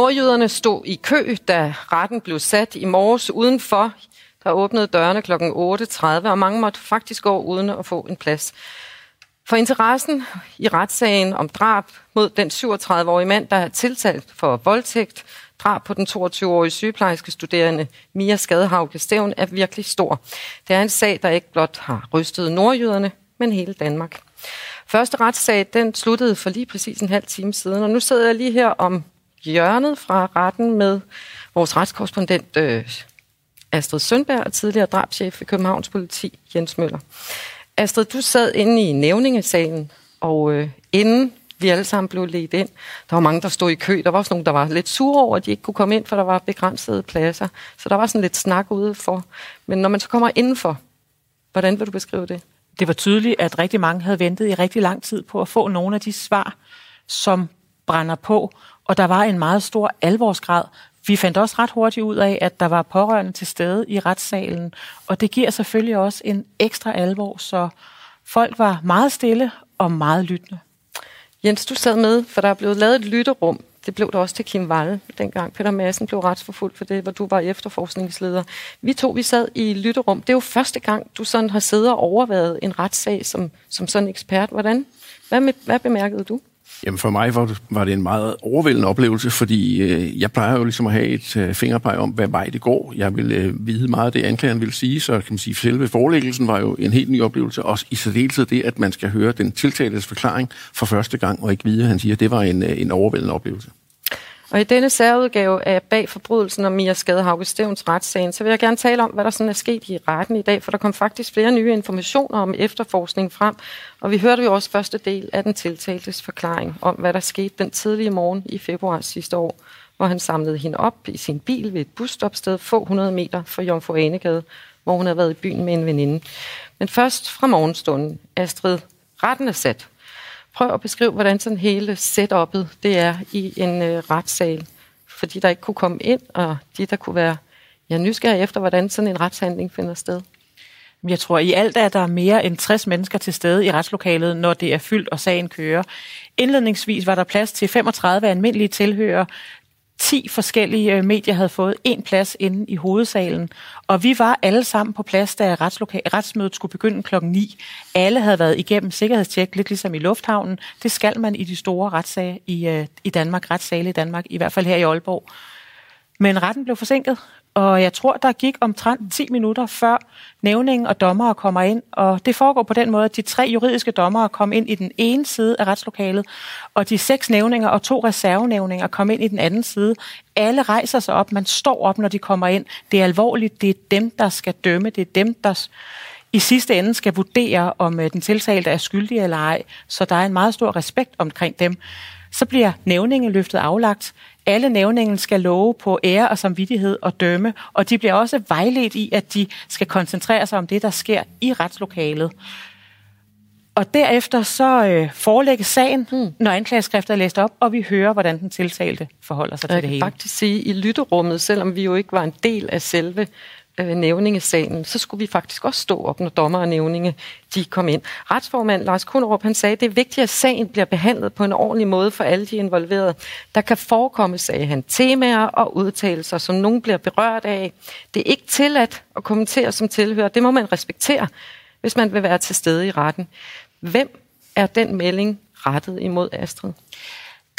Nordjyderne stod i kø, da retten blev sat i morges udenfor. Der åbnede dørene kl. 8.30, og mange måtte faktisk gå uden at få en plads. For interessen i retssagen om drab mod den 37-årige mand, der er tiltalt for voldtægt, drab på den 22-årige sygeplejerske studerende Mia Skadehauke Stævn, er virkelig stor. Det er en sag, der ikke blot har rystet nordjyderne, men hele Danmark. Første retssag, den sluttede for lige præcis en halv time siden, og nu sidder jeg lige her om hjørnet fra retten med vores retskorrespondent øh, Astrid Sønberg og tidligere drabschef i Københavns politi, Jens Møller. Astrid, du sad inde i nævningesalen, og øh, inden vi alle sammen blev ledt ind, der var mange, der stod i kø. Der var også nogen, der var lidt sure over, at de ikke kunne komme ind, for der var begrænsede pladser. Så der var sådan lidt snak ude for. Men når man så kommer indenfor, hvordan vil du beskrive det? Det var tydeligt, at rigtig mange havde ventet i rigtig lang tid på at få nogle af de svar, som brænder på, og der var en meget stor alvorsgrad. Vi fandt også ret hurtigt ud af, at der var pårørende til stede i retssalen, og det giver selvfølgelig også en ekstra alvor, så folk var meget stille og meget lyttende. Jens, du sad med, for der er blevet lavet et lytterum. Det blev der også til Kim Valle, dengang Peter Madsen blev retsforfulgt for det, hvor du var efterforskningsleder. Vi to, vi sad i lytterum. Det er jo første gang, du sådan har siddet og overvejet en retssag som, som sådan ekspert. Hvordan? Hvad, med, hvad bemærkede du? Jamen for mig var det, var det en meget overvældende oplevelse, fordi øh, jeg plejer jo ligesom at have et øh, fingerpeg om, hvad vej det går. Jeg vil øh, vide meget af det, anklageren vil sige, så kan man sige, selve forelæggelsen var jo en helt ny oplevelse. Også i særdeleshed det, at man skal høre den tiltaltes forklaring for første gang, og ikke vide, at han siger. Det var en, øh, en overvældende oplevelse. Og i denne særudgave af Bag forbrydelsen om Mia Skadehauke Stævns retssagen, så vil jeg gerne tale om, hvad der sådan er sket i retten i dag, for der kom faktisk flere nye informationer om efterforskningen frem, og vi hørte jo også første del af den tiltaltes forklaring om, hvad der skete den tidlige morgen i februar sidste år, hvor han samlede hende op i sin bil ved et busstopsted få 100 meter fra Jomfru Anegade, hvor hun havde været i byen med en veninde. Men først fra morgenstunden. Astrid, retten er sat. Prøv at beskrive, hvordan sådan hele setup'et det er i en øh, retssal. Fordi der ikke kunne komme ind, og de, der kunne være ja, nysgerrige efter, hvordan sådan en retshandling finder sted. Jeg tror, i alt er der mere end 60 mennesker til stede i retslokalet, når det er fyldt og sagen kører. Indledningsvis var der plads til 35 almindelige tilhører. 10 forskellige øh, medier havde fået en plads inde i hovedsalen, og vi var alle sammen på plads, da retsmødet skulle begynde klokken 9. Alle havde været igennem sikkerhedstjek, lidt ligesom i lufthavnen. Det skal man i de store retssager i, øh, i Danmark, retssale i Danmark, i hvert fald her i Aalborg. Men retten blev forsinket, og jeg tror, der gik omtrent 10 minutter før nævningen og dommere kommer ind. Og det foregår på den måde, at de tre juridiske dommere kom ind i den ene side af retslokalet, og de seks nævninger og to reservenævninger kom ind i den anden side. Alle rejser sig op, man står op, når de kommer ind. Det er alvorligt, det er dem, der skal dømme, det er dem, der i sidste ende skal vurdere, om øh, den tiltalte er skyldig eller ej. Så der er en meget stor respekt omkring dem. Så bliver nævningen løftet aflagt. Alle nævningen skal love på ære og samvittighed og dømme, og de bliver også vejledt i, at de skal koncentrere sig om det, der sker i retslokalet. Og derefter så øh, forelægges sagen, hmm. når anklageskriftet er læst op, og vi hører, hvordan den tiltalte forholder sig til det hele. Jeg kan faktisk sige, at i lytterummet, selvom vi jo ikke var en del af selve øh, nævningesalen, så skulle vi faktisk også stå op, når dommer og nævninge de kom ind. Retsformand Lars Kunderup, han sagde, det er vigtigt, at sagen bliver behandlet på en ordentlig måde for alle de involverede. Der kan forekomme, sagde han, temaer og udtalelser, som nogen bliver berørt af. Det er ikke tilladt at kommentere som tilhører. Det må man respektere, hvis man vil være til stede i retten. Hvem er den melding rettet imod Astrid?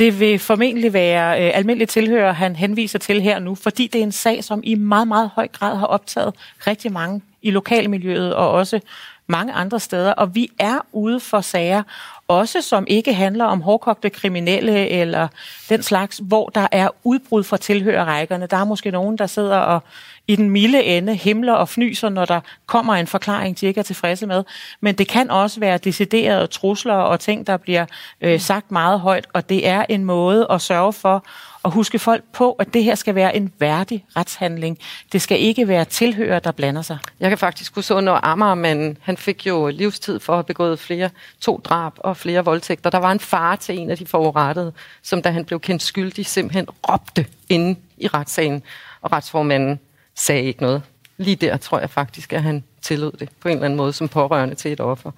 Det vil formentlig være øh, almindelige tilhører, han henviser til her nu, fordi det er en sag, som i meget, meget høj grad har optaget rigtig mange i lokalmiljøet og også mange andre steder. Og vi er ude for sager, også som ikke handler om hårdkogte kriminelle eller den slags, hvor der er udbrud fra tilhørerrækkerne. Der er måske nogen, der sidder og i den milde ende himler og fnyser, når der kommer en forklaring, de ikke er tilfredse med. Men det kan også være deciderede trusler og ting, der bliver øh, sagt meget højt, og det er en måde at sørge for at huske folk på, at det her skal være en værdig retshandling. Det skal ikke være tilhører, der blander sig. Jeg kan faktisk huske under Amagermanden, han fik jo livstid for at have begået flere, to drab og flere voldtægter. Der var en far til en af de forurettede, som da han blev kendt skyldig, simpelthen råbte inde i retssagen, og retsformanden sagde ikke noget. Lige der tror jeg faktisk, at han tillod det på en eller anden måde som pårørende til et offer.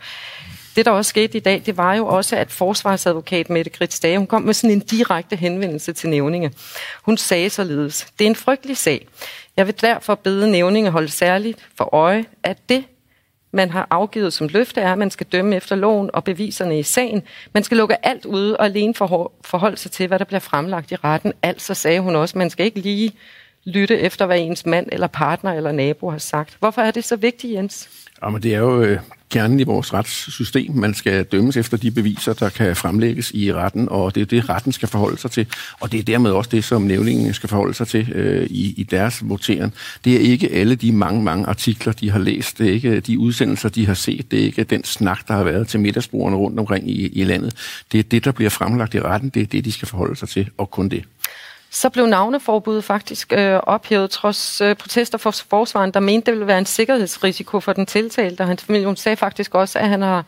Det, der også skete i dag, det var jo også, at forsvarsadvokat Mette Grits Dage, hun kom med sådan en direkte henvendelse til nævninge. Hun sagde således, det er en frygtelig sag. Jeg vil derfor bede nævninge holde særligt for øje, at det, man har afgivet som løfte, er, at man skal dømme efter loven og beviserne i sagen. Man skal lukke alt ude og alene forholde sig til, hvad der bliver fremlagt i retten. Altså sagde hun også, man skal ikke lige lytte efter, hvad ens mand eller partner eller nabo har sagt. Hvorfor er det så vigtigt, Jens? Jamen, det er jo øh, kernen i vores retssystem. Man skal dømmes efter de beviser, der kan fremlægges i retten, og det er det, retten skal forholde sig til. Og det er dermed også det, som nævningen skal forholde sig til øh, i, i deres votering. Det er ikke alle de mange, mange artikler, de har læst. Det er ikke de udsendelser, de har set. Det er ikke den snak, der har været til middagsbrugerne rundt omkring i, i landet. Det er det, der bliver fremlagt i retten. Det er det, de skal forholde sig til, og kun det. Så blev navneforbuddet faktisk øh, ophævet trods øh, protester fra forsvaren, der mente, det ville være en sikkerhedsrisiko for den tiltalte, og hans familie hun sagde faktisk også, at han har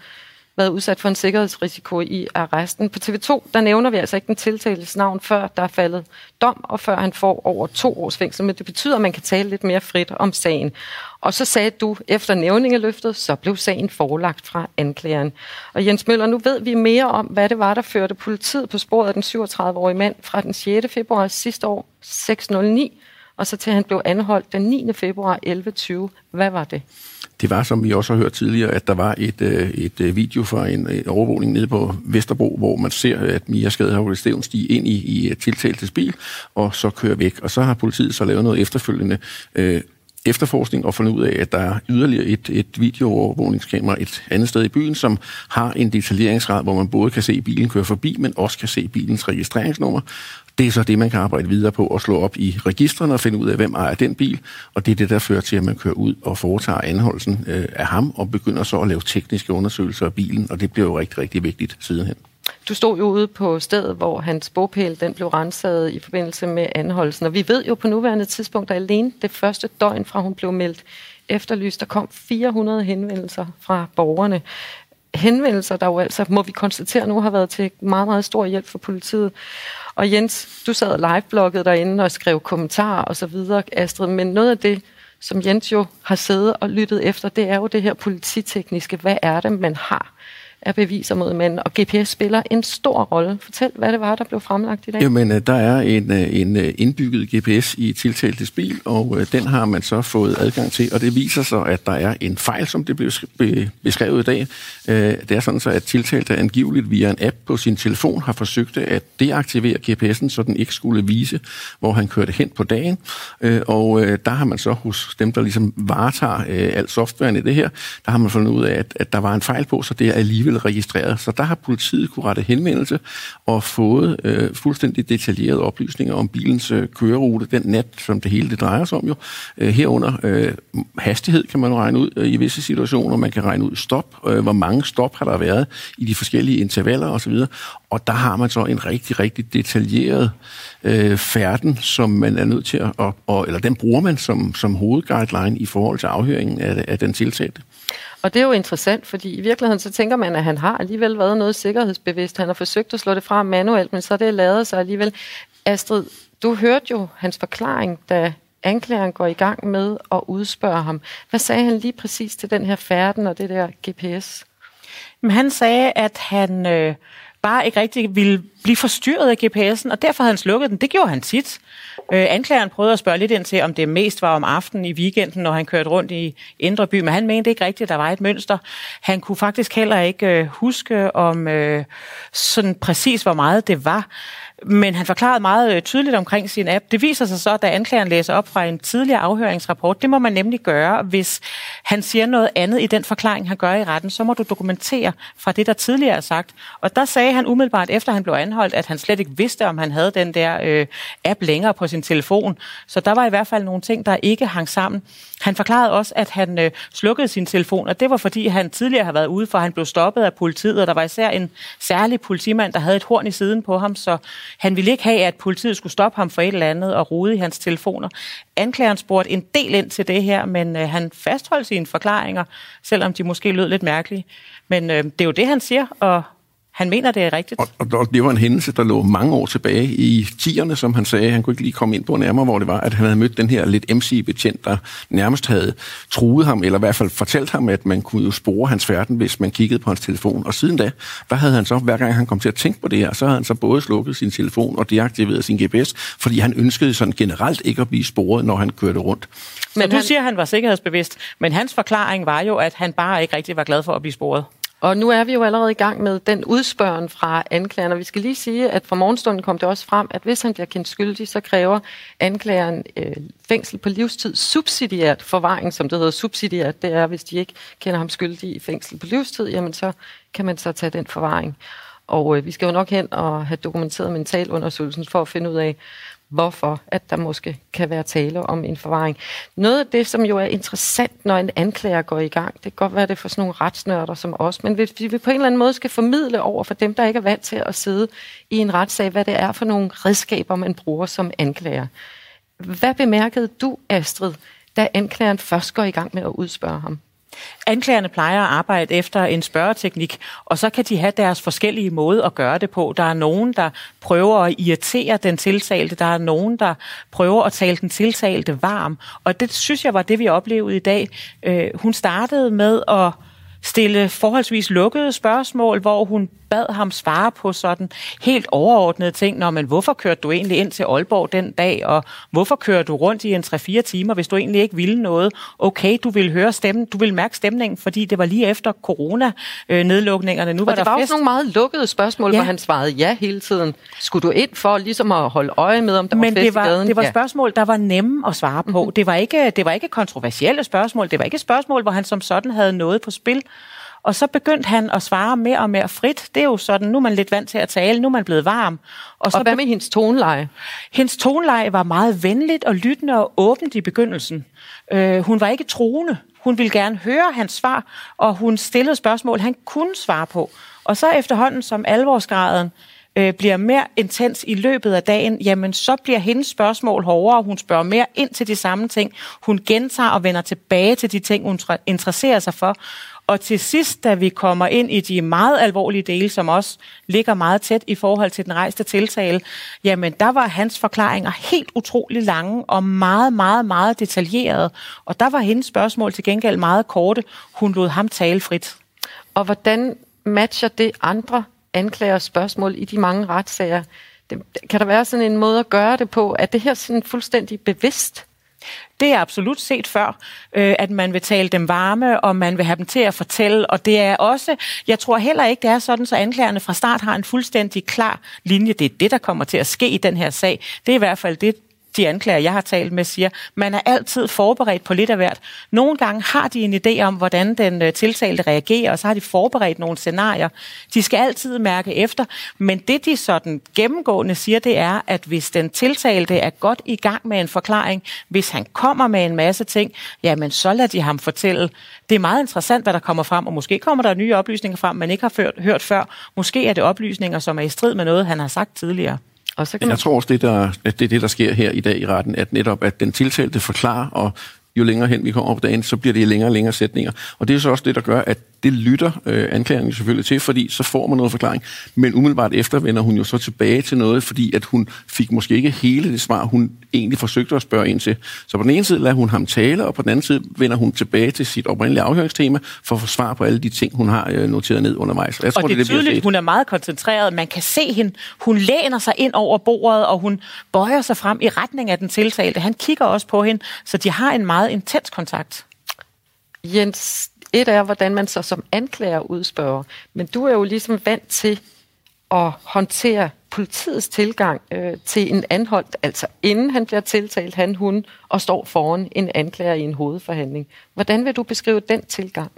været udsat for en sikkerhedsrisiko i arresten. På TV2, der nævner vi altså ikke den tiltaltes navn, før der er faldet dom, og før han får over to års fængsel. Men det betyder, at man kan tale lidt mere frit om sagen. Og så sagde du, efter nævningeløftet, så blev sagen forelagt fra anklageren. Og Jens Møller, nu ved vi mere om, hvad det var, der førte politiet på sporet af den 37-årige mand fra den 6. februar sidste år, 609, og så til han blev anholdt den 9. februar 1120. Hvad var det? Det var, som vi også har hørt tidligere, at der var et, øh, et øh, video fra en, øh, overvågning nede på Vesterbro, hvor man ser, at Mia Skadehavle Stevens stige ind i, i tiltaltes bil, og så kører væk. Og så har politiet så lavet noget efterfølgende øh, efterforskning og fundet ud af, at der er yderligere et, et videoovervågningskamera et andet sted i byen, som har en detaljeringsgrad, hvor man både kan se bilen køre forbi, men også kan se bilens registreringsnummer. Det er så det, man kan arbejde videre på og slå op i registrene og finde ud af, hvem ejer den bil. Og det er det, der fører til, at man kører ud og foretager anholdelsen øh, af ham og begynder så at lave tekniske undersøgelser af bilen. Og det bliver jo rigtig, rigtig vigtigt sidenhen. Du stod jo ude på stedet, hvor hans bogpæl den blev renset i forbindelse med anholdelsen. Og vi ved jo på nuværende tidspunkt, at alene det første døgn fra hun blev meldt efterlyst, der kom 400 henvendelser fra borgerne. Henvendelser, der jo altså, må vi konstatere nu, har været til meget, meget stor hjælp for politiet. Og Jens, du sad live-blogget derinde og skrev kommentarer og så videre, Astrid, men noget af det, som Jens jo har siddet og lyttet efter, det er jo det her polititekniske. Hvad er det, man har er beviser mod manden, og GPS spiller en stor rolle. Fortæl, hvad det var, der blev fremlagt i dag. Jamen, øh, der er en, øh, en øh, indbygget GPS i tiltaltes bil, og den har man så fået adgang til, og det viser sig, at der er en fejl, som det blev beskrevet i dag. Det er sådan så, at tiltalte angiveligt via en app på sin telefon har forsøgt at deaktivere GPS'en, så den ikke skulle vise, hvor han kørte hen på dagen. Og der har man så hos dem, der ligesom varetager alt softwaren i det her, der har man fundet ud af, at, der var en fejl på, så det er alligevel blevet registreret. Så der har politiet kunne rette henvendelse og fået øh, fuldstændig detaljerede oplysninger om bilens øh, kørerute den nat, som det hele det drejer sig om jo. Øh, herunder øh, hastighed kan man regne ud øh, i visse situationer. Man kan regne ud stop, øh, hvor mange stop har der været i de forskellige intervaller osv. Og der har man så en rigtig, rigtig detaljeret øh, færden, som man er nødt til at, og, og, eller den bruger man som, som hovedguideline i forhold til afhøringen af, af den tiltalte. Og det er jo interessant, fordi i virkeligheden så tænker man, at han har alligevel været noget sikkerhedsbevidst. Han har forsøgt at slå det fra manuelt, men så er det lavet sig alligevel. Astrid, du hørte jo hans forklaring, da anklageren går i gang med at udspørge ham. Hvad sagde han lige præcis til den her færden og det der GPS? Men han sagde, at han øh, bare ikke rigtig ville blive forstyrret af GPS'en, og derfor havde han slukket den. Det gjorde han tit. Øh, anklageren prøvede at spørge lidt ind til, om det mest var om aftenen i weekenden, når han kørte rundt i Indre By, men han mente ikke rigtigt, at der var et mønster. Han kunne faktisk heller ikke øh, huske om øh, sådan præcis, hvor meget det var. Men han forklarede meget øh, tydeligt omkring sin app. Det viser sig så, da anklageren læser op fra en tidligere afhøringsrapport. Det må man nemlig gøre, hvis han siger noget andet i den forklaring, han gør i retten. Så må du dokumentere fra det, der tidligere er sagt. Og der sagde han umiddelbart, efter han blev anholdt, anholdt, at han slet ikke vidste, om han havde den der øh, app længere på sin telefon. Så der var i hvert fald nogle ting, der ikke hang sammen. Han forklarede også, at han øh, slukkede sin telefon, og det var fordi, han tidligere havde været ude for, han blev stoppet af politiet, og der var især en særlig politimand, der havde et horn i siden på ham, så han ville ikke have, at politiet skulle stoppe ham for et eller andet og rode i hans telefoner. Anklageren spurgte en del ind til det her, men øh, han fastholdt sine forklaringer, selvom de måske lød lidt mærkelige. Men øh, det er jo det, han siger, og han mener, det er rigtigt. Og, og det var en hændelse, der lå mange år tilbage i 10'erne, som han sagde. Han kunne ikke lige komme ind på nærmere, hvor det var, at han havde mødt den her lidt MC-betjent, der nærmest havde truet ham, eller i hvert fald fortalt ham, at man kunne jo spore hans færden, hvis man kiggede på hans telefon. Og siden da, der havde han så, hver gang han kom til at tænke på det her, så havde han så både slukket sin telefon og deaktiveret sin GPS, fordi han ønskede sådan generelt ikke at blive sporet, når han kørte rundt. Men så du han... siger, at han var sikkerhedsbevidst, men hans forklaring var jo, at han bare ikke rigtig var glad for at blive sporet. Og nu er vi jo allerede i gang med den udspørgen fra anklageren, og vi skal lige sige, at fra morgenstunden kom det også frem, at hvis han bliver kendt skyldig, så kræver anklageren øh, fængsel på livstid subsidiært forvaring, som det hedder subsidiært. Det er, hvis de ikke kender ham skyldig i fængsel på livstid, jamen så kan man så tage den forvaring. Og øh, vi skal jo nok hen og have dokumenteret mentalundersøgelsen for at finde ud af, hvorfor at der måske kan være tale om en forvaring. Noget af det, som jo er interessant, når en anklager går i gang, det kan godt være det for sådan nogle retsnørder som os, men hvis vi på en eller anden måde skal formidle over for dem, der ikke er vant til at sidde i en retssag, hvad det er for nogle redskaber, man bruger som anklager. Hvad bemærkede du, Astrid, da anklageren først går i gang med at udspørge ham? Anklagerne plejer at arbejde efter en spørgeteknik, og så kan de have deres forskellige måder at gøre det på. Der er nogen, der prøver at irritere den tiltalte, der er nogen, der prøver at tale den tiltalte varm, og det synes jeg var det, vi oplevede i dag. Øh, hun startede med at stille forholdsvis lukkede spørgsmål, hvor hun bad ham svare på sådan helt overordnede ting. Nå, men hvorfor kørte du egentlig ind til Aalborg den dag, og hvorfor kører du rundt i en 3-4 timer, hvis du egentlig ikke ville noget? Okay, du vil høre stemmen, du vil mærke stemningen, fordi det var lige efter corona-nedlukningerne. Nu og var det der var fest. også nogle meget lukkede spørgsmål, ja. hvor han svarede ja hele tiden. Skulle du ind for ligesom at holde øje med, om der Men var fest det var, i gaden? det var ja. spørgsmål, der var nemme at svare på. Mm-hmm. Det, var ikke, det var ikke kontroversielle spørgsmål. Det var ikke spørgsmål, hvor han som sådan havde noget på spil. Og så begyndte han at svare mere og mere frit. Det er jo sådan, nu er man lidt vant til at tale, nu er man blevet varm. Og, så og hvad med hendes toneleje? Hendes toneleje var meget venligt og lyttende og åbent i begyndelsen. Øh, hun var ikke truende. Hun ville gerne høre hans svar, og hun stillede spørgsmål, han kunne svare på. Og så efterhånden som alvorsgraden øh, bliver mere intens i løbet af dagen, jamen så bliver hendes spørgsmål hårdere. Hun spørger mere ind til de samme ting. Hun gentager og vender tilbage til de ting, hun interesserer sig for. Og til sidst, da vi kommer ind i de meget alvorlige dele, som også ligger meget tæt i forhold til den rejste tiltale, jamen der var hans forklaringer helt utrolig lange og meget, meget, meget detaljerede. Og der var hendes spørgsmål til gengæld meget korte. Hun lod ham tale frit. Og hvordan matcher det andre anklager spørgsmål i de mange retssager? Det, kan der være sådan en måde at gøre det på? Er det her sådan fuldstændig bevidst? Det er absolut set før, øh, at man vil tale dem varme, og man vil have dem til at fortælle. Og det er også, jeg tror heller ikke, det er sådan, så anklagerne fra start har en fuldstændig klar linje. Det er det, der kommer til at ske i den her sag. Det er i hvert fald det, de anklager, jeg har talt med, siger, man er altid forberedt på lidt af hvert. Nogle gange har de en idé om, hvordan den øh, tiltalte reagerer, og så har de forberedt nogle scenarier. De skal altid mærke efter, men det de sådan gennemgående siger, det er, at hvis den tiltalte er godt i gang med en forklaring, hvis han kommer med en masse ting, jamen så lader de ham fortælle. Det er meget interessant, hvad der kommer frem, og måske kommer der nye oplysninger frem, man ikke har hørt, hørt før. Måske er det oplysninger, som er i strid med noget, han har sagt tidligere. Og så kan man... Jeg tror også, det, der, at det er det, der sker her i dag i retten, at netop at den tiltalte forklarer, og jo længere hen vi kommer på dagen, så bliver det længere og længere sætninger. Og det er så også det, der gør, at det lytter øh, anklageren selvfølgelig til, fordi så får man noget forklaring. Men umiddelbart efter vender hun jo så tilbage til noget, fordi at hun fik måske ikke hele det svar, hun egentlig forsøgte at spørge ind til. Så på den ene side lader hun ham tale, og på den anden side vender hun tilbage til sit oprindelige afhøringstema for at få svar på alle de ting, hun har øh, noteret ned undervejs. Jeg tror, og det er det, tydeligt, hun er meget koncentreret. Man kan se hende. Hun læner sig ind over bordet, og hun bøjer sig frem i retning af den tiltalte. Han kigger også på hende, så de har en meget intens kontakt. Jens, et er, hvordan man så som anklager udspørger, men du er jo ligesom vant til at håndtere politiets tilgang øh, til en anholdt, altså inden han bliver tiltalt, han, hun, og står foran en anklager i en hovedforhandling. Hvordan vil du beskrive den tilgang?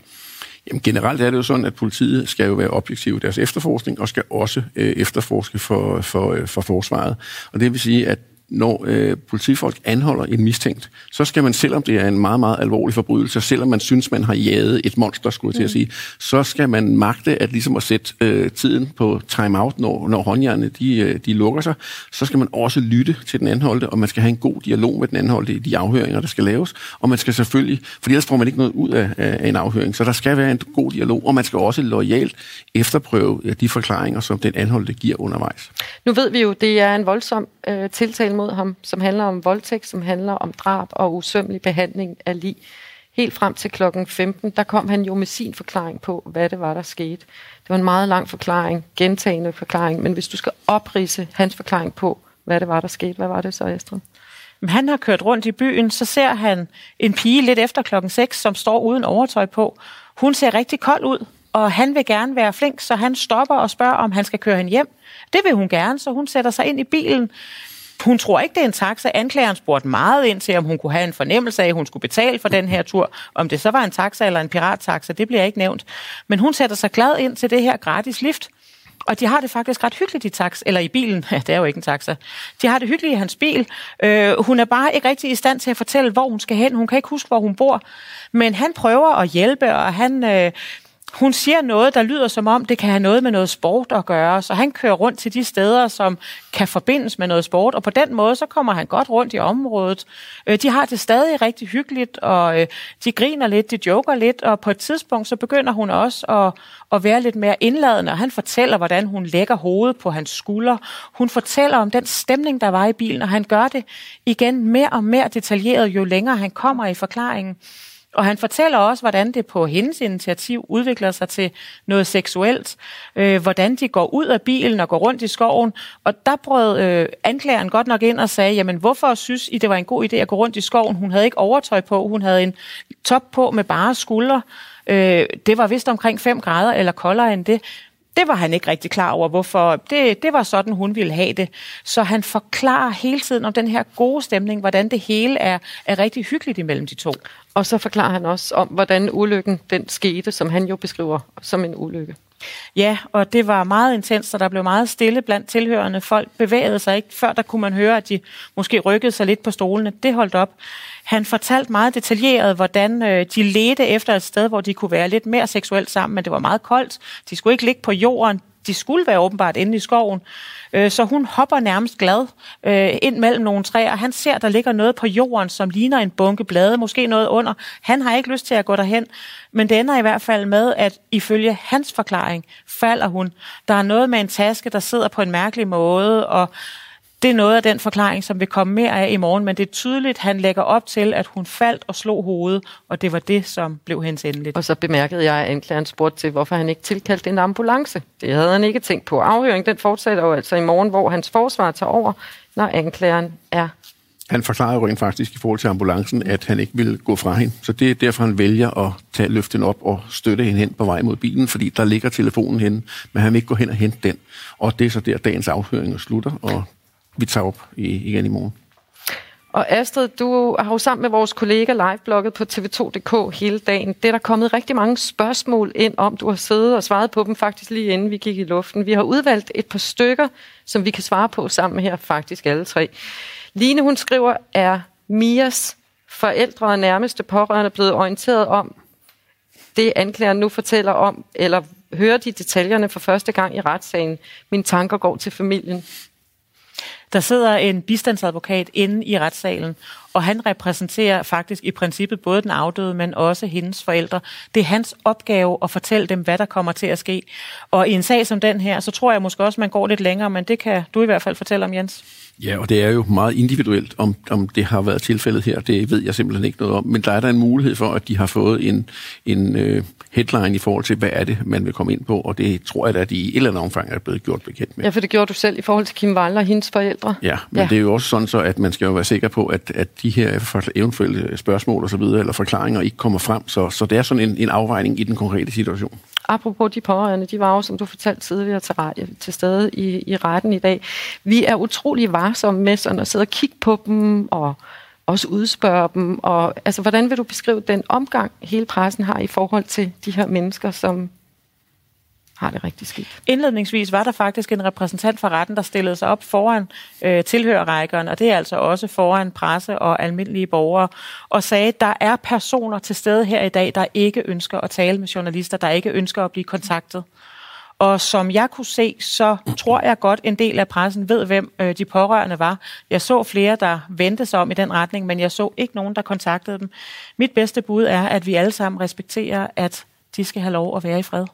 Jamen generelt er det jo sådan, at politiet skal jo være objektive i deres efterforskning, og skal også øh, efterforske for, for, øh, for forsvaret. Og det vil sige, at når øh, politifolk anholder en mistænkt, så skal man, selvom det er en meget, meget alvorlig forbrydelse, selvom man synes, man har jaget et monster, skulle jeg til at sige, så skal man magte at ligesom at sætte øh, tiden på time-out, når, når håndjernene de, øh, de lukker sig. Så skal man også lytte til den anholdte, og man skal have en god dialog med den anholdte i de afhøringer, der skal laves. Og man skal selvfølgelig, for ellers får man ikke noget ud af, af en afhøring, så der skal være en god dialog, og man skal også lojalt efterprøve de forklaringer, som den anholdte giver undervejs. Nu ved vi jo, det er en voldsom øh, tiltale mod ham, som handler om voldtægt, som handler om drab og usømmelig behandling af lig. Helt frem til klokken 15, der kom han jo med sin forklaring på, hvad det var, der skete. Det var en meget lang forklaring, gentagende forklaring, men hvis du skal oprise hans forklaring på, hvad det var, der skete, hvad var det så, Estrid? Han har kørt rundt i byen, så ser han en pige lidt efter klokken 6, som står uden overtøj på. Hun ser rigtig kold ud, og han vil gerne være flink, så han stopper og spørger, om han skal køre hende hjem. Det vil hun gerne, så hun sætter sig ind i bilen. Hun tror ikke, det er en taxa. Anklageren spurgte meget ind til, om hun kunne have en fornemmelse af, at hun skulle betale for den her tur. Om det så var en taxa eller en pirattaxa, det bliver ikke nævnt. Men hun sætter sig glad ind til det her gratis lift. Og de har det faktisk ret hyggeligt i tax, eller i bilen. Ja, det er jo ikke en taxa. De har det hyggeligt i hans bil. Øh, hun er bare ikke rigtig i stand til at fortælle, hvor hun skal hen. Hun kan ikke huske, hvor hun bor. Men han prøver at hjælpe, og han øh, hun siger noget, der lyder som om, det kan have noget med noget sport at gøre, så han kører rundt til de steder, som kan forbindes med noget sport, og på den måde, så kommer han godt rundt i området. Øh, de har det stadig rigtig hyggeligt, og øh, de griner lidt, de joker lidt, og på et tidspunkt, så begynder hun også at, at være lidt mere indladende, og han fortæller, hvordan hun lægger hovedet på hans skulder. Hun fortæller om den stemning, der var i bilen, og han gør det igen mere og mere detaljeret, jo længere han kommer i forklaringen. Og han fortæller også, hvordan det på hendes initiativ udvikler sig til noget seksuelt. Øh, hvordan de går ud af bilen og går rundt i skoven. Og der brød øh, anklageren godt nok ind og sagde, jamen hvorfor synes I, det var en god idé at gå rundt i skoven? Hun havde ikke overtøj på, hun havde en top på med bare skuldre. Øh, det var vist omkring 5 grader eller koldere end det. Det var han ikke rigtig klar over, hvorfor. Det, det var sådan, hun ville have det. Så han forklarer hele tiden om den her gode stemning, hvordan det hele er, er rigtig hyggeligt imellem de to. Og så forklarer han også om, hvordan ulykken den skete, som han jo beskriver som en ulykke. Ja, og det var meget intens, og der blev meget stille blandt tilhørende. Folk bevægede sig ikke. Før der kunne man høre, at de måske rykkede sig lidt på stolene. Det holdt op. Han fortalte meget detaljeret, hvordan øh, de ledte efter et sted, hvor de kunne være lidt mere seksuelt sammen, men det var meget koldt. De skulle ikke ligge på jorden. De skulle være åbenbart inde i skoven. Øh, så hun hopper nærmest glad øh, ind mellem nogle træer. Han ser, der ligger noget på jorden, som ligner en bunke blade, måske noget under. Han har ikke lyst til at gå derhen, men det ender i hvert fald med, at ifølge hans forklaring falder hun. Der er noget med en taske, der sidder på en mærkelig måde, og det er noget af den forklaring, som vil komme mere af i morgen, men det er tydeligt, at han lægger op til, at hun faldt og slog hovedet, og det var det, som blev hendes endeligt. Og så bemærkede jeg, at anklageren spurgte til, hvorfor han ikke tilkaldte en ambulance. Det havde han ikke tænkt på. Afhøringen den fortsætter jo altså i morgen, hvor hans forsvar tager over, når anklageren er han forklarer jo rent faktisk i forhold til ambulancen, at han ikke vil gå fra hende. Så det er derfor, han vælger at tage løften op og støtte hende hen på vej mod bilen, fordi der ligger telefonen henne, men han vil ikke gå hen og hente den. Og det er så der, dagens afhøring slutter, og vi tager op igen i morgen. Og Astrid, du har jo sammen med vores kollega live-blogget på tv2.dk hele dagen. Det er der kommet rigtig mange spørgsmål ind om. Du har siddet og svaret på dem faktisk lige inden vi gik i luften. Vi har udvalgt et par stykker, som vi kan svare på sammen her, faktisk alle tre. Line, hun skriver, er Mias forældre og nærmeste pårørende blevet orienteret om det, anklageren nu fortæller om, eller hører de detaljerne for første gang i retssagen? Mine tanker går til familien. Der sidder en bistandsadvokat inde i retssalen, og han repræsenterer faktisk i princippet både den afdøde, men også hendes forældre. Det er hans opgave at fortælle dem, hvad der kommer til at ske. Og i en sag som den her, så tror jeg måske også, at man går lidt længere, men det kan du i hvert fald fortælle om, Jens. Ja, og det er jo meget individuelt, om, om det har været tilfældet her. Det ved jeg simpelthen ikke noget om. Men der er der en mulighed for, at de har fået en, en øh, headline i forhold til, hvad er det, man vil komme ind på. Og det tror jeg, at de i et eller andet omfang er blevet gjort bekendt med. Ja, for det gjorde du selv i forhold til Kim Waller og hendes forældre. Ja, men ja. det er jo også sådan så, at man skal jo være sikker på, at, at de her eventuelle spørgsmål og så videre, eller forklaringer ikke kommer frem. Så, så det er sådan en, en afvejning i den konkrete situation. Apropos de pårørende, de var jo, som du fortalte tidligere, til, til stede i, i retten i dag. Vi er utrolig varsom med sådan at sidde og kigge på dem og også udspørge dem. Og, altså, hvordan vil du beskrive den omgang, hele pressen har i forhold til de her mennesker, som har det rigtig skidt. Indledningsvis var der faktisk en repræsentant fra retten, der stillede sig op foran øh, tilhørerrækkerne, og det er altså også foran presse og almindelige borgere, og sagde, at der er personer til stede her i dag, der ikke ønsker at tale med journalister, der ikke ønsker at blive kontaktet. Og som jeg kunne se, så tror jeg godt, en del af pressen ved, hvem øh, de pårørende var. Jeg så flere, der vendte sig om i den retning, men jeg så ikke nogen, der kontaktede dem. Mit bedste bud er, at vi alle sammen respekterer, at de skal have lov at være i fred.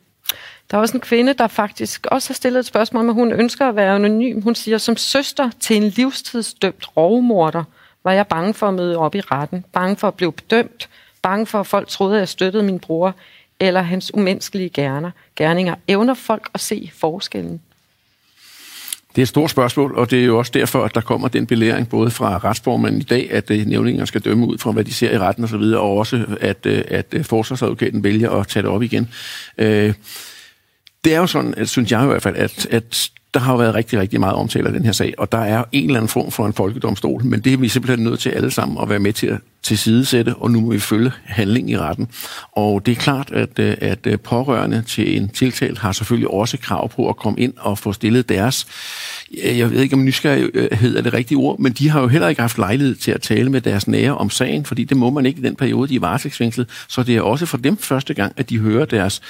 Der er også en kvinde, der faktisk også har stillet et spørgsmål, men hun ønsker at være anonym. Hun siger, som søster til en livstidsdømt rovmorder, var jeg bange for at møde op i retten. Bange for at blive bedømt. Bange for, at folk troede, at jeg støttede min bror eller hans umenneskelige gerner, gerninger. Evner folk at se forskellen? Det er et stort spørgsmål, og det er jo også derfor, at der kommer den belæring både fra retsformanden i dag, at øh, nævninger skal dømme ud fra, hvad de ser i retten osv., og, og også, at, øh, at øh, forsvarsadvokaten vælger at tage det op igen. Det er jo sådan, at, synes jeg i hvert fald, at, at der har jo været rigtig, rigtig meget omtale af den her sag, og der er en eller anden form for en folkedomstol, men det er vi simpelthen nødt til alle sammen at være med til at tilsidesætte, og nu må vi følge handling i retten. Og det er klart, at, øh, at øh, pårørende til en tiltalt har selvfølgelig også krav på at komme ind og få stillet deres øh, jeg ved ikke om nysgerrighed er det rigtige ord, men de har jo heller ikke haft lejlighed til at tale med deres nære om sagen, fordi det må man ikke i den periode, de er varetægtsfængslet. Så det er også for dem første gang, at de hører deres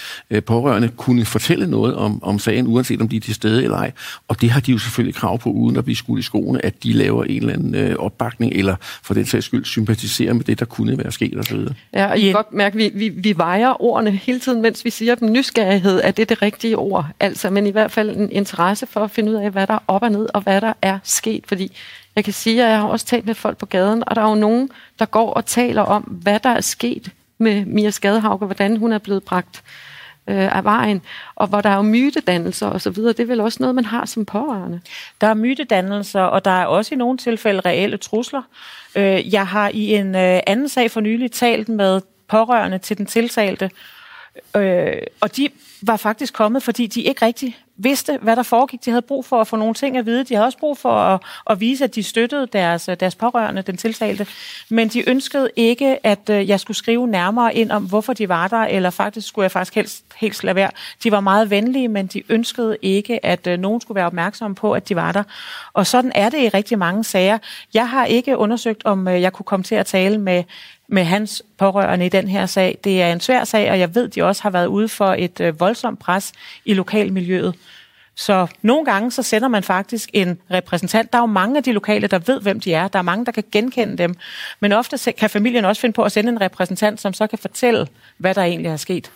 pårørende kunne fortælle noget om, om sagen, uanset om de er til stede eller ej. Og det har de jo selvfølgelig krav på, uden at blive skudt i skoene, at de laver en eller anden opbakning, eller for den sags skyld sympatiserer med det, der kunne være sket osv. Ja, og I kan godt mærke, at vi, vi, vi vejer ordene hele tiden, mens vi siger dem. Nysgerrighed, er det det rigtige ord? Altså, men i hvert fald en interesse for at finde ud af, hvad der op og ned, og hvad der er sket. Fordi jeg kan sige, at jeg har også talt med folk på gaden, og der er jo nogen, der går og taler om, hvad der er sket med Mia Skadehauke, hvordan hun er blevet bragt øh, af vejen, og hvor der er jo mytedannelser og så videre. Det er vel også noget, man har som pårørende? Der er mytedannelser, og der er også i nogle tilfælde reelle trusler. Øh, jeg har i en øh, anden sag for nylig talt med pårørende til den tiltalte, øh, og de var faktisk kommet, fordi de ikke rigtig vidste, hvad der foregik. De havde brug for at få nogle ting at vide. De havde også brug for at, at vise, at de støttede deres, deres pårørende, den tiltalte. Men de ønskede ikke, at øh, jeg skulle skrive nærmere ind om, hvorfor de var der, eller faktisk skulle jeg faktisk helst, helst lade være. De var meget venlige, men de ønskede ikke, at øh, nogen skulle være opmærksom på, at de var der. Og sådan er det i rigtig mange sager. Jeg har ikke undersøgt, om øh, jeg kunne komme til at tale med med hans pårørende i den her sag. Det er en svær sag, og jeg ved, de også har været ude for et øh, voldsomt pres i lokalmiljøet. Så nogle gange så sender man faktisk en repræsentant. Der er jo mange af de lokale, der ved, hvem de er. Der er mange, der kan genkende dem. Men ofte kan familien også finde på at sende en repræsentant, som så kan fortælle, hvad der egentlig er sket.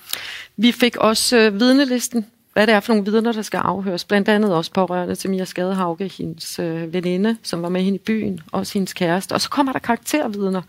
Vi fik også øh, vidnelisten hvad det er for nogle vidner, der skal afhøres. Blandt andet også pårørende til Mia Skadehauke, hendes øh, veninde, som var med hende i byen, og hendes kæreste. Og så kommer der karaktervidner.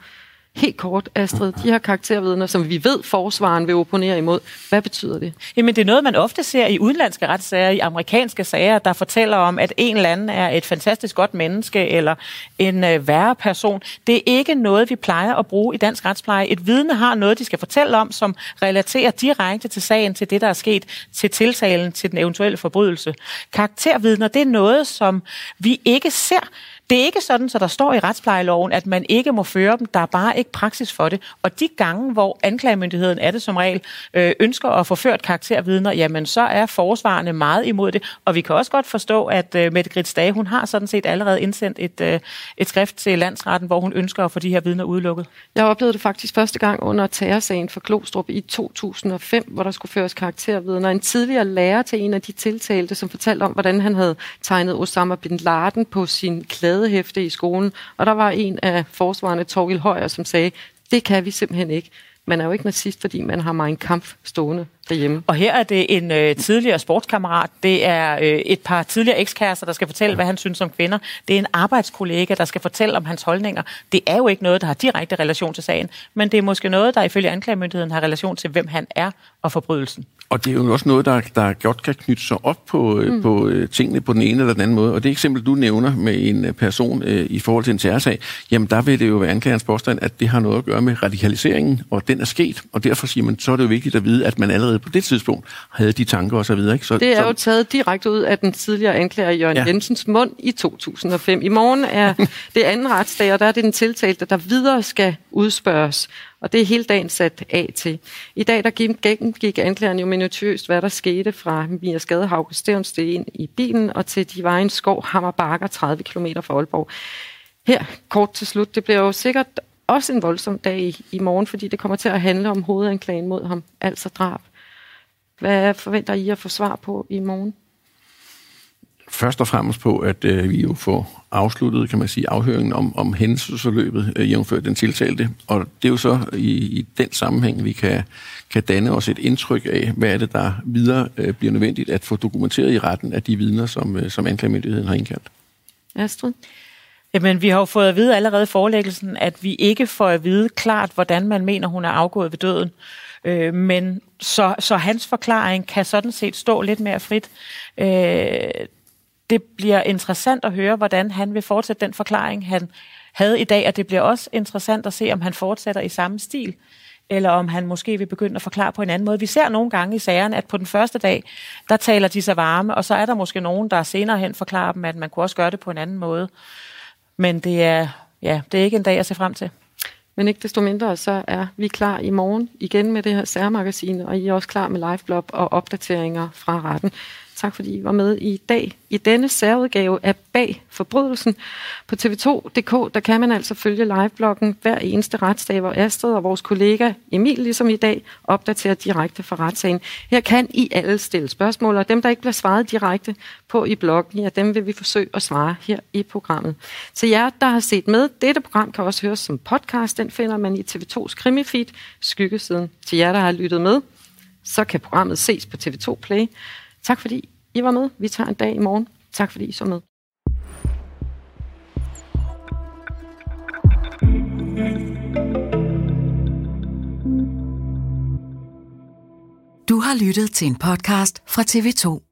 Helt kort, Astrid, de her karaktervidner, som vi ved, forsvaren vil opponere imod, hvad betyder det? Jamen, det er noget, man ofte ser i udenlandske retssager, i amerikanske sager, der fortæller om, at en eller anden er et fantastisk godt menneske, eller en øh, værre person. Det er ikke noget, vi plejer at bruge i dansk retspleje. Et vidne har noget, de skal fortælle om, som relaterer direkte til sagen, til det, der er sket, til tiltalen, til den eventuelle forbrydelse. Karaktervidner, det er noget, som vi ikke ser det er ikke sådan, så der står i retsplejeloven, at man ikke må føre dem. Der er bare ikke praksis for det. Og de gange, hvor anklagemyndigheden er det som regel, øh, ønsker at få ført karaktervidner, jamen så er forsvarende meget imod det. Og vi kan også godt forstå, at øh, Mette Grits Dage, hun har sådan set allerede indsendt et, øh, et skrift til landsretten, hvor hun ønsker at få de her vidner udelukket. Jeg oplevede det faktisk første gang under terrorsagen for Klostrup i 2005, hvor der skulle føres karaktervidner. En tidligere lærer til en af de tiltalte, som fortalte om, hvordan han havde tegnet Osama Bin Laden på sin klæde skadehæfte i skolen, og der var en af forsvarende, Torgild Højer, som sagde, det kan vi simpelthen ikke. Man er jo ikke nazist, fordi man har en kamp stående derhjemme. Og her er det en øh, tidligere sportskammerat. Det er øh, et par tidligere ekskærester, der skal fortælle, hvad han synes om kvinder. Det er en arbejdskollega, der skal fortælle om hans holdninger. Det er jo ikke noget, der har direkte relation til sagen, men det er måske noget, der ifølge anklagemyndigheden har relation til, hvem han er og forbrydelsen. Og det er jo også noget, der, der godt kan knytte sig op på, mm. på uh, tingene på den ene eller den anden måde. Og det eksempel, du nævner med en person uh, i forhold til en terrorsag, jamen der vil det jo være anklagerens påstand, at det har noget at gøre med radikaliseringen, og den er sket. Og derfor siger man, så er det jo vigtigt at vide, at man allerede på det tidspunkt havde de tanker osv. Ikke? Så, det er så, jo taget direkte ud af den tidligere anklager Jørgen ja. Jensens mund i 2005. I morgen er det anden retsdag, og der er det den tiltalte, der videre skal udspørges. Og det er hele dagen sat af til. I dag der gik anklageren jo minutiøst, hvad der skete fra Mia Skade Haugestævns ind i bilen og til de var en skov Hammerbakker 30 km fra Aalborg. Her kort til slut, det bliver jo sikkert også en voldsom dag i, i morgen, fordi det kommer til at handle om hovedanklagen mod ham, altså drab. Hvad forventer I at få svar på i morgen? Først og fremmest på, at øh, vi jo får afsluttet, kan man sige, afhøringen om, om hændelsesforløbet, øh, jævnført den tiltalte. Og det er jo så i, i den sammenhæng, vi kan, kan danne os et indtryk af, hvad er det, der videre øh, bliver nødvendigt at få dokumenteret i retten af de vidner, som, øh, som anklagemyndigheden har indkaldt. Astrid? Jamen, vi har jo fået at vide allerede i forelæggelsen, at vi ikke får at vide klart, hvordan man mener, hun er afgået ved døden. Øh, men så, så hans forklaring kan sådan set stå lidt mere frit. Øh, det bliver interessant at høre, hvordan han vil fortsætte den forklaring, han havde i dag, og det bliver også interessant at se, om han fortsætter i samme stil, eller om han måske vil begynde at forklare på en anden måde. Vi ser nogle gange i sagerne, at på den første dag, der taler de sig varme, og så er der måske nogen, der senere hen forklarer dem, at man kunne også gøre det på en anden måde. Men det er, ja, det er ikke en dag at se frem til. Men ikke desto mindre, så er vi klar i morgen igen med det her særmagasin, og I er også klar med liveblog og opdateringer fra retten. Tak fordi I var med i dag i denne særudgave af Bag Forbrydelsen. På tv2.dk, der kan man altså følge livebloggen hver eneste retsdag, hvor Astrid og vores kollega Emil, ligesom i dag, opdaterer direkte fra retssagen. Her kan I alle stille spørgsmål, og dem, der ikke bliver svaret direkte på i bloggen, ja, dem vil vi forsøge at svare her i programmet. Til jer, der har set med, dette program kan også høres som podcast. Den finder man i TV2's krimifeed, Skyggesiden. Til jer, der har lyttet med, så kan programmet ses på TV2 Play. Tak fordi I var med. Vi tager en dag i morgen. Tak fordi I så med. Du har lyttet til en podcast fra TV2.